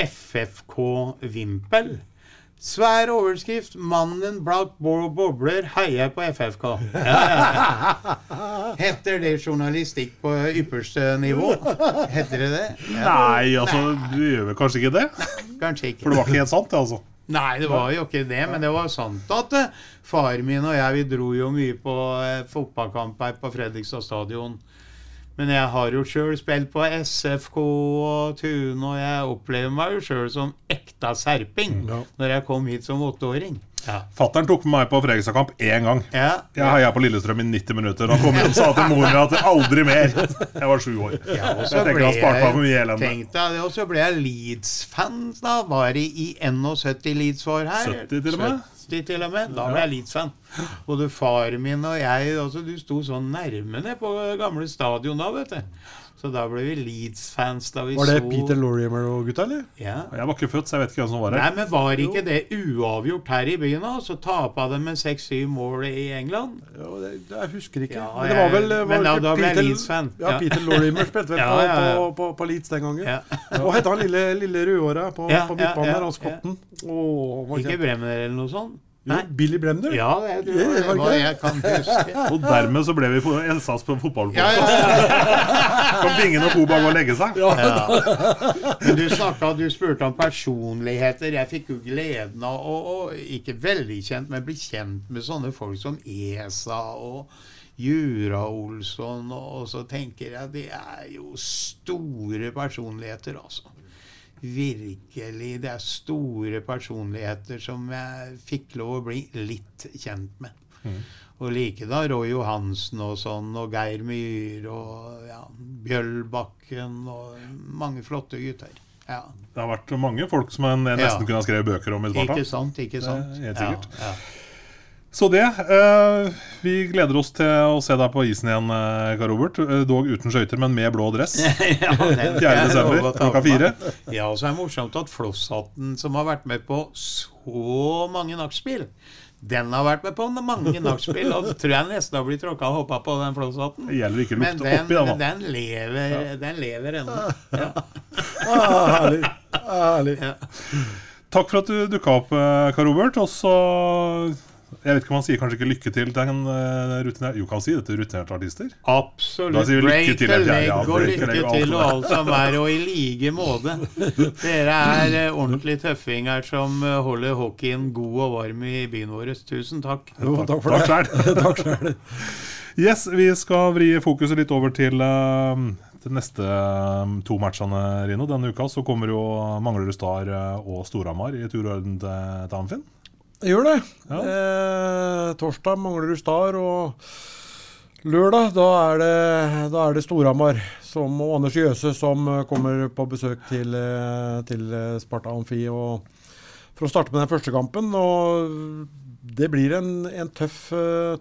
FFK-vimpel. Svær overskrift 'Mannen bo- bobler heier på FFK'. Ja, ja, ja. Heter det journalistikk på ypperste nivå? Heter det det? Nei, altså, du gjør vel kanskje ikke det? kanskje ikke. For det var ikke helt sant, det, altså. Nei, det var jo ikke det, men det var sant at eh, far min og jeg vi dro jo mye på eh, fotballkamp her på Fredrikstad stadion. Men jeg har jo sjøl spilt på SFK og Tune, og jeg opplever meg jo sjøl som ekta serping Ja. når jeg kom hit som åtteåring. Ja. Fattern tok med meg på Fredrikstad-kamp én gang. Ja. Jeg heia på Lillestrøm i 90 minutter. Han kom jeg og sa til moren min at aldri mer. Jeg var sju år. Ja, og Jeg så tenker ble han sparte meg for mye jeg, elende. og så ble jeg Leeds-fan. Da var det i 71 Leeds var her. 70 til og med? 70 til og med. Da ble jeg Leeds-fan. Både far min og jeg altså, Du sto sånn nærme ned på gamle stadion da, vet du. Så da ble vi Leeds-fans da vi Var det så Peter Lorimer og gutta, eller? Ja. Jeg var ikke født, så jeg vet ikke hvem som var Nei, men var ikke det uavgjort her i byen, da? Så tapa de med 6-7 mål i England? Ja, det, jeg husker ikke. Ja, men det var vel var men da- da ble jeg Leeds-fan. Ja, Ja. Peter Lorimer spilte vel Ja, på, på, på, Leeds den gangen. Ja. Og hette han lille, lille rødhåra på, på midtbanen der, han skotten? Åh, han var Ikke Bremner eller noe sånt? Jo, Billy Bremner. Ja, jeg, det, Det var var jeg kan huske. Og dermed så ble vi en Elsas på fotballpodkast. Ja, ja, Kan Bingen og Koba gå og legge seg? ja. Men du snakka, du spurte om personligheter. Jeg fikk jo gleden av å, å ikke veldig kjent, men bli kjent med sånne folk som ESA og Jura Olsson. Og så tenker jeg det er jo store personligheter, altså. Virkelig. Det er store personligheter som jeg fikk lov å bli litt kjent med. Og like da Roy Johansen og sånn, og Geir Myhre og ja, Bjøllbakken og mange flotte gutter. Ja. Det har vært mange folk som jeg nesten Ja. kunne ha skrevet bøker om i Ikke sant, ikke sant? Det er helt sikkert. Ja, ja. Så det. eh, vi gleder oss til å se deg på isen igjen, eh, Karl Robert. Eh, Dog uten skøyter, men med blå dress. ja, den 4. skal jeg desember love å ta klokka fire. Ja, og så er det morsomt at Flosshatten, som har vært med på så mange nachspiel, den har vært med på mange nachspiel, og det tror jeg nesten har blitt tråkka og hoppa på den Flosshatten. Men den, oppi den. da. den lever, den lever ennå. Ja. Ah, herlig. Ah, herlig. Takk for at du dukka opp, Karl Robert. Og så Jeg vet ikke om han sier kanskje ikke lykke til til en uh, rutinert Jo, kan han si det til rutinerte artister? Absolutt. Da sier vi lykke til, ja, ja, og lykke og til og der. alt som er, og i like måte. Dere er uh, ordentlig tøffinger som uh, holder hockeyen god og varm i byen vår. Tusen takk. Jo, takk for Takk det. takk sjæl. Yes, vi skal vri fokuset litt over til uh, de neste to matchene, Rino. Denne uka så kommer jo Manglerud Star og Storhamar i turorden til, til Amfinn. Jeg gjør det. Ja. Eh, torsdag Manglerud Star, og lørdag da er det, da er det Storhamar som, og Anders Jøse som eh, kommer på besøk til, eh, til eh, Sparta Amfi og, for å starte med den første kampen. og det blir en, en tøff,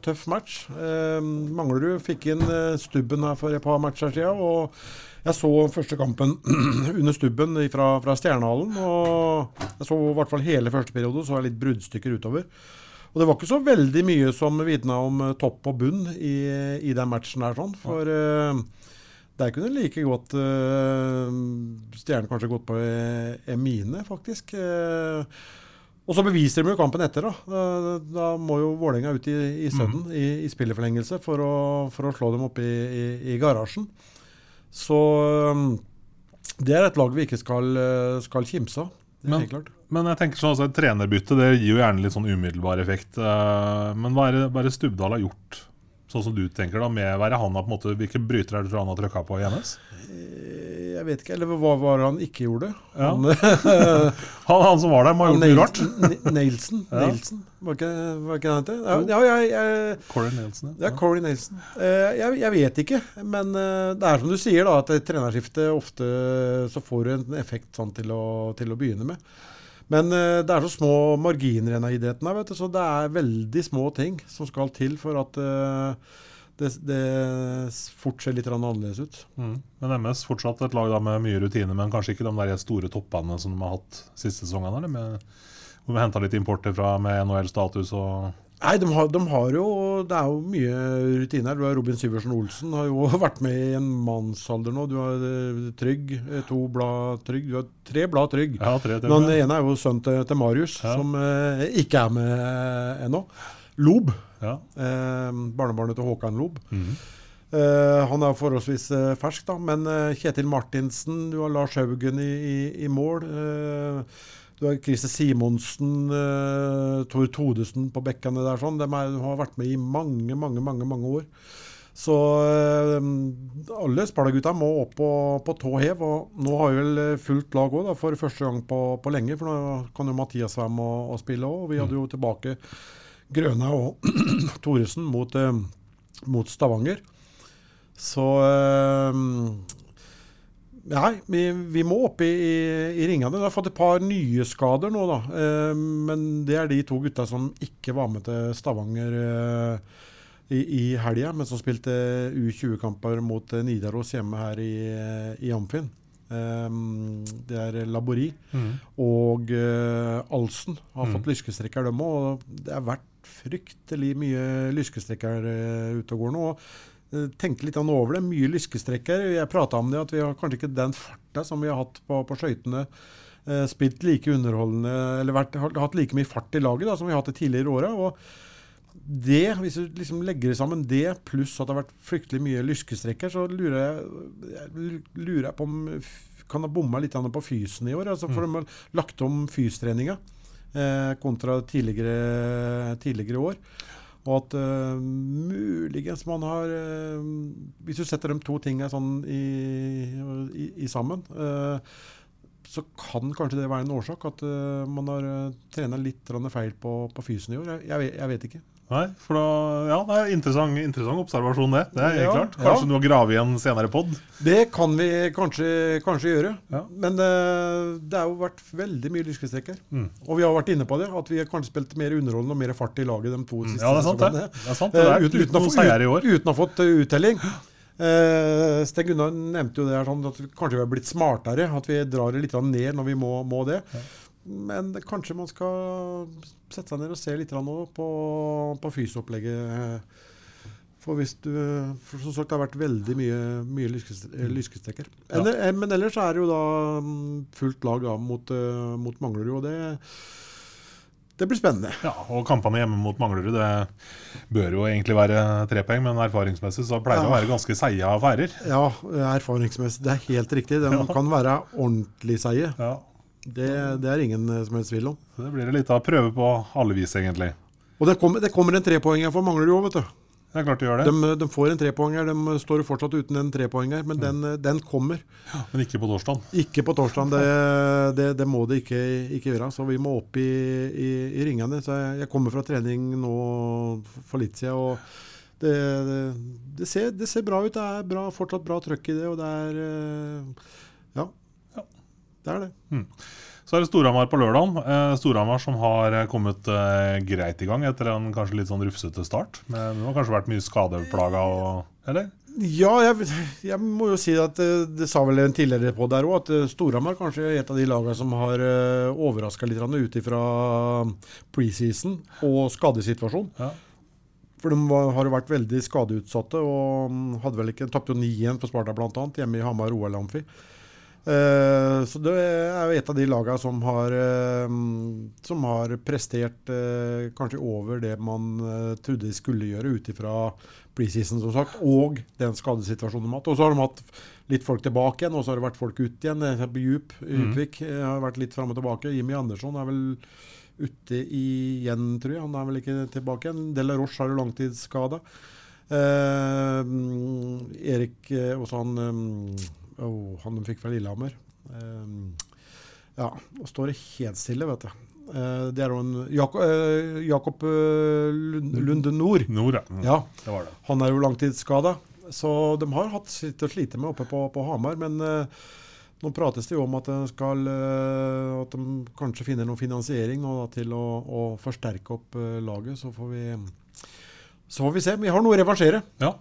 tøff match. Eh, Manglerud fikk inn stubben her for et par matcher siden. og jeg så første kampen under stubben fra, fra Stjernehallen. Og jeg så i hvert fall hele første periode, så jeg litt bruddstykker utover. Og det var ikke så veldig mye som vitna om eh, topp og bunn i, i den matchen her, sånn. For eh, der kunne like godt uh, Stjernen kanskje gått på Emine, faktisk. Og så beviser de jo kampen etter, da. Da, må jo Vålerenga ut i, i sudden, i, i spillerforlengelse, for for å slå dem opp i, i, i garasjen. Så um, det er et lag vi ikke skal, uh, skal kimse av. Det er Men-. Men jeg tenker sånn, altså, et trenerbytte det gir jo gjerne litt sånn umiddelbar effekt. eh, men hva er det bare Stubdal har gjort, sånn som du tenker, da, med hva er det han har på en måte, hvilke brytere er det han har trykka på i NS? Eh, Jeg vet ikke, eller hva var det han ikke gjorde? Ja. Han, Han, han som var der, må ha gjort mye rart. Nailson. Ja. Var ikke, var ikke han het? Ja, ja, jeg, Corey Nielsen, Ja, Corey Nelson. Eh, jeg, jeg vet ikke, men eh, det er som du sier, da, at et trenerskifte ofte så får du en effekt sånn til å, til å begynne med. Men eh, det er så små marginer i denne idretten, vet du, så det er veldig små ting som skal til for at eh, det, det fort ser litt annerledes ut. Mm. Men MS fortsatt et lag med mye rutine, men kanskje ikke de der store toppene som de har hatt siste sesongene? Hvor vi henta litt importer fra med NHL-status og Nei, de har, de har jo Det er jo mye rutine her. Du har Robin Syversen Olsen, har jo vært med i en mannsalder nå. Du har eh, Trygg, eh, to blad Trygg. Du har tre blad Trygg. Ja, tre til. Den ene er jo sønnen til, til Marius, Ja. som eh, ikke er med eh, ennå. Lob. Ja. Eh, barnebarnet til Håkan Lob. Mm -hmm. Uh, han er forholdsvis uh, fersk, da. Men uh, Kjetil Martinsen, du har Lars Haugen i, i, i mål. Eh, du har Christer Simonsen, uh, Tor Todesen på bekkene der. sånn. De er, har vært med i mange, mange, mange mange år. Så uh, alle Sparta-gutta må opp på, på tå hev. Og nå har vi vel eh, fullt lag òg, for første gang på, på lenge. For nå kan jo Mathias være med og, og spille òg. Vi hadde jo tilbake Grøna og Thoresen mot, eh, mot Stavanger. Så eh, Nei, vi, vi må opp i, i, i ringene. Vi har fått et par nye skader nå, da. Eh, men det er de to gutta som ikke var med til Stavanger eh, i, i helga, men som spilte U20-kamper mot eh, Nidaros hjemme her i, i Amfinn. Eh, det er Labori mm. og eh, Alsen har Mm. fått lyskestrekker, dem òg. Det har vært fryktelig mye lyskestrekker eh, ute og går nå. og eh, tenkte litt over det. Mye lyskestrekker. Jeg prata om det at vi har kanskje ikke den farta som vi har hatt på, på skøytene eh, spilt like underholdende, eller vært, hatt like mye fart i laget da, som vi har hatt de tidligere åra. Det, hvis du liksom legger sammen det, pluss at det har vært fryktelig mye lyskestrekker, så lurer jeg, jeg lurer jeg på om kan ha bomma litt på fysen i år. Altså, for de har lagt om fystreninga eh, kontra tidligere, tidligere år. Og at uh, muligens man har uh, Hvis du setter de to tingene sånn i, i, i sammen, uh, så kan kanskje det være en årsak at man har uh, trena litt feil på, på fysen i år. Jeg, jeg, jeg vet ikke. Nei, for da, ja, det er interessant, interessant observasjon, det. Det er helt Ja, klart. Kanskje ja. noe å grave i en senere pod. Det kan vi kanskje, kanskje gjøre. Ja. Men uh, det har jo vært veldig mye lyskestreker. Mm. Og vi har vært inne på det, at vi har kanskje spilt mer underholdende og mer fart i laget de to siste Mm. Ja, det er sant, det. Det er sant, det Eh, er uten, uten å få, i år. uten å ha fått eh, uttelling. Uh, Sten Gunnar nevnte jo det her sånn at kanskje vi har blitt smartere. At vi drar det litt ned når vi må, må det. Men kanskje man skal sette seg ned og se litt på, på fysiopplegget. For hvis du for Som sagt, det har vært veldig mye, mye lyskes- eh. Ja. Eh, Men ellers er det jo da mm, fullt lag da mot, eh, mot Manglerud, og det det blir spennende. Ja, og kampene hjemme mot Manglerud det bør jo egentlig være tre poeng, men erfaringsmessig så pleier det å være ganske seige affærer. Ja, erfaringsmessig. Det er helt riktig. De Ja. kan være ordentlig seige. Ja, Det, det er ingen eh, som helst tvil om. så Det blir litt av prøve på alle vis, egentlig. Og det kommer, det kommer en trepoenger for Manglerud òg, vet du. Det er klart de gjør det, De, de får en trepoenger. De står jo fortsatt uten en trepoenger, men den, eh, den kommer. men ikke på torsdag. Ikke på torsdag. Det, det, det må det ikke, ikke gjøre. Så vi må opp i, i, i ringene. Så jeg, jeg kommer fra trening nå for litt siden, og det, ser, det ser bra ut. Det er bra, fortsatt bra trøkk i det, og det er eh, Ja. Ja. Det er det. Så er det Storhamar på lørdag. Eh, Storhamar som har eh, kommet eh, greit i gang etter en kanskje litt sånn rufsete start. Men det har kanskje vært mye skadeplaga og Eller? Ja, jeg, jeg må jo si at det sa vel en tidligere på der òg, at Storhamar kanskje er et av de lagene som har overraska litt ut ifra preseason og skadesituasjon. Ja. For de har jo vært veldig skadeutsatte og mm, hadde vel ikke tapte jo 9-1 på Sparta bl.a. hjemme i Hamar OL Eh, så det er jo et av de lagene som har, uh, som har prestert uh, kanskje over det man trodde de skulle gjøre ut ifra preseason, som sagt, og den skadesituasjonen de har hatt. Og så har de hatt litt folk tilbake igjen, og så har det vært folk ut igjen. Djup Utvik mm. har vært litt fram og tilbake. Jimmy Andersson er vel ute igjen, tror jeg. Han er vel ikke tilbake igjen. Della Roche har jo langtidsskada. Erik også han eh, oh, Han de fikk fra Lillehammer. Eh, ja, og står det helt stille, vet du. Eh, det er jo en Jakob, eh, Jakob Lund, Lunde Nord. Nord, ja. Ja, Det var det. han er jo langtidsskada. Så de har hatt sitt å slite med oppe på, på Hamar. Men uh, nå prates det jo om at, de skal, uh, at de kanskje finner noe finansiering nå, da, til å, å forsterke opp uh, laget. Så får vi så får vi se. Vi har noe å revansjere. Ja,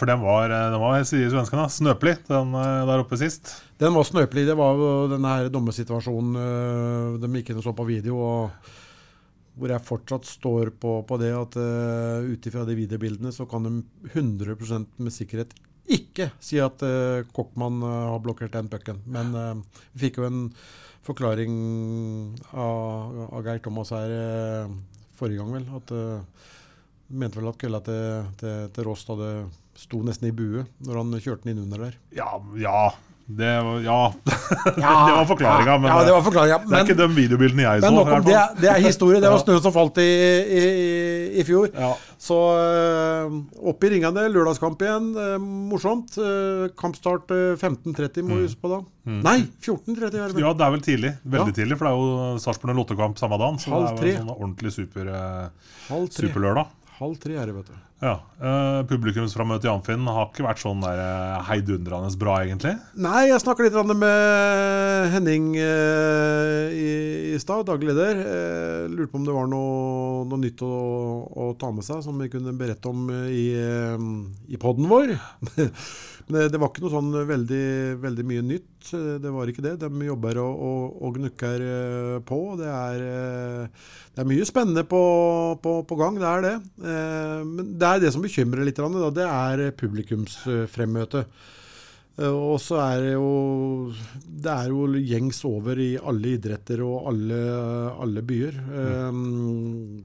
for den var, eh, den var sier svenskene, snøpelig den eh, der oppe sist. Den var snøpelig. Det var denne her de gikk inn og så på video. og hvor jeg fortsatt står på, på det at uh, ut ifra de videobildene så kan de 100 med sikkerhet ikke si at uh, Kokkmann uh, har blokkert den pucken. Men uh, vi fikk jo en forklaring av, av Geir Thomas her forrige gang, vel. At uh, mente vel at kølla til, til, til Rost hadde sto nesten i bue når han kjørte den innunder der. Ja, ja. Det var, ja. det var forklaringa, men ja, det var forklaringa. det er ikke de videobildene jeg så. Nok om det. fall. Det er historie. Det var Ja. snøen som falt i, i, i, fjor. Ja. Så øh, opp i ringene, lørdagskamp igjen. øh, morsomt. Øh, kampstart øh, 15.30, må vi huske på da. Nei, 14.30 er det vel. Mm. ja, det er vel tidlig. Veldig Ja. tidlig, for det er jo Sarpsborg Lottekamp samme dagen. Så Halv det er tre. jo en sånn ordentlig super, eh, Halv tre. superlørdag. Halv tre er det, vet du. Ja. Uh, Publikumsframmøtet i Amfinn har ikke vært sånn der eh, heidundrende bra, egentlig. Nei, jeg snakka litt med Henning uh, i, i stad, daglig leder. Uh, lurte på om det var noe, noe nytt å, å ta med seg som vi kunne berette om eh, i, eh, i poden vår. Men det, det var ikke noe sånn veldig, veldig mye nytt. Eh, Det var ikke det. De jobber og, og, og gnukker eh, på. Det er, eh, det er mye spennende på, på, på gang, det er det. Eh, Men det er det som bekymrer litt, det er publikumsfremmøte. Eh, Og så er det jo Det er jo gjengs over i alle idretter og alle, alle byer. Um,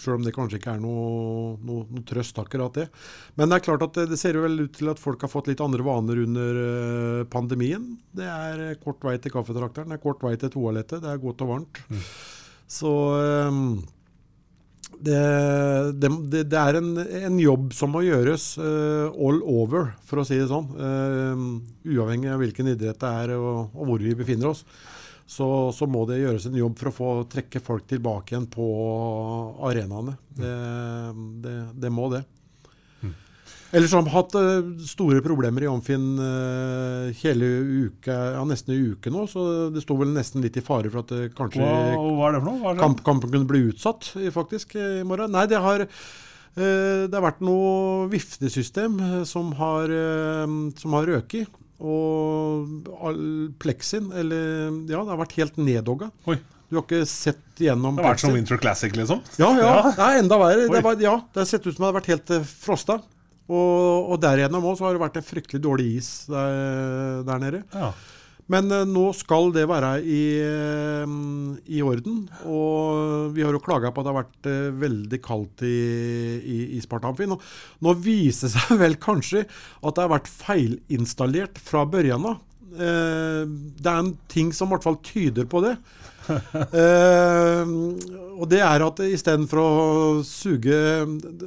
Sjøl om det kanskje ikke er noe, noe, noe trøst, akkurat det. Men det er klart at det, det ser jo vel ut til at folk har fått litt andre vaner under eh, pandemien. Det er eh, kort vei til kaffetrakteren, det er kort vei til toalettet, det er godt og varmt. Så um, det, det, det, er en, en jobb som må gjøres eh, all over, for å si det sånn. Eh, uavhengig av hvilken idrett det er og, og hvor vi befinner oss. Så, så må det gjøres en jobb for å få trekke folk tilbake igjen på arenaene. Det, det, det må det. Ellers har de hatt eh, store problemer i Amfin eh, hele uka, ja, nesten en uke nå, så det sto vel nesten litt i fare for at det kanskje Hva, hva kamp, kampen kunne bli utsatt faktisk eh, i morgen. Nei, det har, eh, det har vært noe viftesystem eh, som har, eh, som har røket. Og pleksin, eller Ja, det har vært helt neddogga. Du har ikke sett gjennom det har vært som. Winter Classic, liksom? Ja, ja. Det er enda verre. Det, var, ja, det har sett ut som det har vært helt eh, frosta. Og, og derigjennom òg har det vært en fryktelig dårlig is der, der nede. Ja. Men eh, nå skal det være i, eh, i orden. Og vi har jo klaga på at det har vært eh, veldig kaldt i, i, i Spartanfin. Og nå viser det seg vel kanskje at det har vært feilinstallert fra børjan av. Eh, det er en ting som i hvert fall tyder på det. Eh, og det er at istedenfor å suge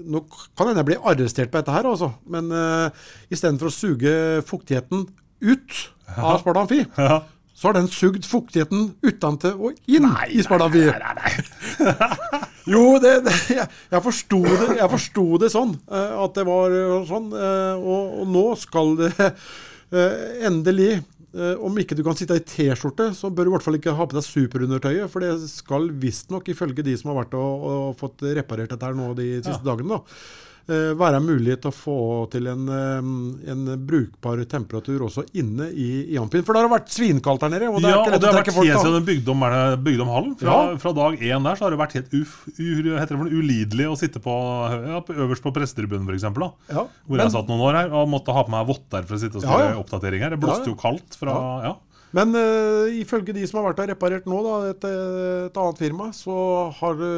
Nå kan hende jeg blir arrestert på dette her, altså. Men eh, istedenfor å suge fuktigheten ut av Sparta Amfi, Ja. så har den sugd fuktigheten utentil og inn i Sparta Amfi. jo, det, det, jeg, jeg forsto det, jeg forsto det sånn. eh, at det var eh, sånn. eh, og, og nå skal det endelig Om ikke du kan sitte i T-skjorte, så bør du i hvert fall ikke ha på deg superundertøyet. For det skal visstnok, ifølge de som har vært og, og fått reparert dette her nå de siste dagene, da, eh, være mulighet til å få til en, eh, en brukbar temperatur også inne i, i Ampin. For det har vært svinkaldt her nede. Og det er ja, ikke lett det å trekke folk da. siden de bygde om, er det- bygde om hallen. Fra, Ja. fra dag én der så har det vært helt uf, u, heter det ulidelig å sitte på, ja, øverst på prestetribunen, f.eks. Ja, Hvor men- jeg satt noen år her og måtte ha på meg votter for å sitte og Ja, skrive ja. oppdateringer. Det blåste jo kaldt fra ja. Men uh, ifølge de som har vært og reparert nå, da, et, et annet firma, så har det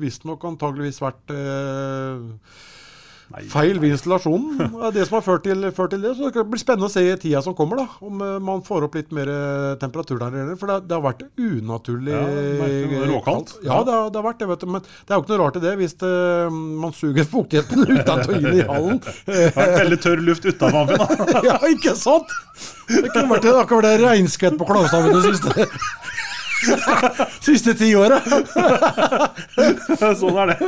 visstnok antageligvis vært eh, Nei. feil ved installasjonen. Det er det som har ført til, ført til det. Så det blir spennende å se i tida som kommer, da, om eh, man får opp litt mer eh, temperatur der nede. For det, det har vært unaturlig Ja. Det er råkaldt. Ja, det har, det har vært det, vet du. Men det er jo ikke noe rart i det hvis det, man suger fuktigheten utenfor inn i hallen. Det vært veldig tørr luft utenfor da. Ja, ikke sant? Det kunne vært, det ikke vært regnskvett på Klavstaven det siste Siste ti året. sånn er det.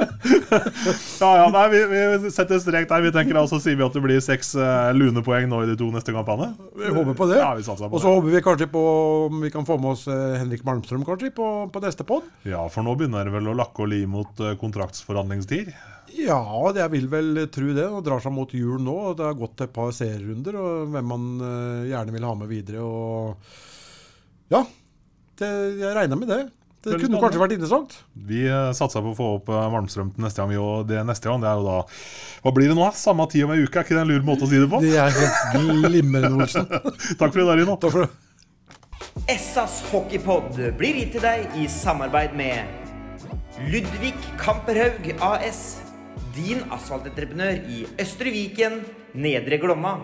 Ja, ja, nei, vi, vi setter strek der. Vi tenker altså, sier vi at det blir seks uh, lunepoeng nå i de to neste kampene. Vi håper på det. Ja, vi på Og så håper vi kanskje på om vi kan få med oss uh, Henrik Malmstrøm kanskje på, på neste pod. Ja, for nå begynner det vel å lakke og li mot uh, kontraktsforhandlingstid. Ja, jeg vil vel tro det. Det drar seg mot jul nå. og Det har gått et par serierunder, og hvem man gjerne vil ha med videre. og Ja, det, jeg regna med det. Det Veldig kunne kanskje vært interessant. Vi satsa satser på å få opp eh, Malmstrøm til neste gang. vi, Og det neste gang, det er jo da Hva blir det nå? Samme tid om ei uke? Er ikke det en lur måte å si det på? Det er helt glimrende, Olsen. Takk for i dag, Rino. Takk for det. Essas hockeypod blir gitt til deg i samarbeid med Ludvig Kamperhaug AS. Din asfaltentreprenør i Østre Viken, Nedre Glomma.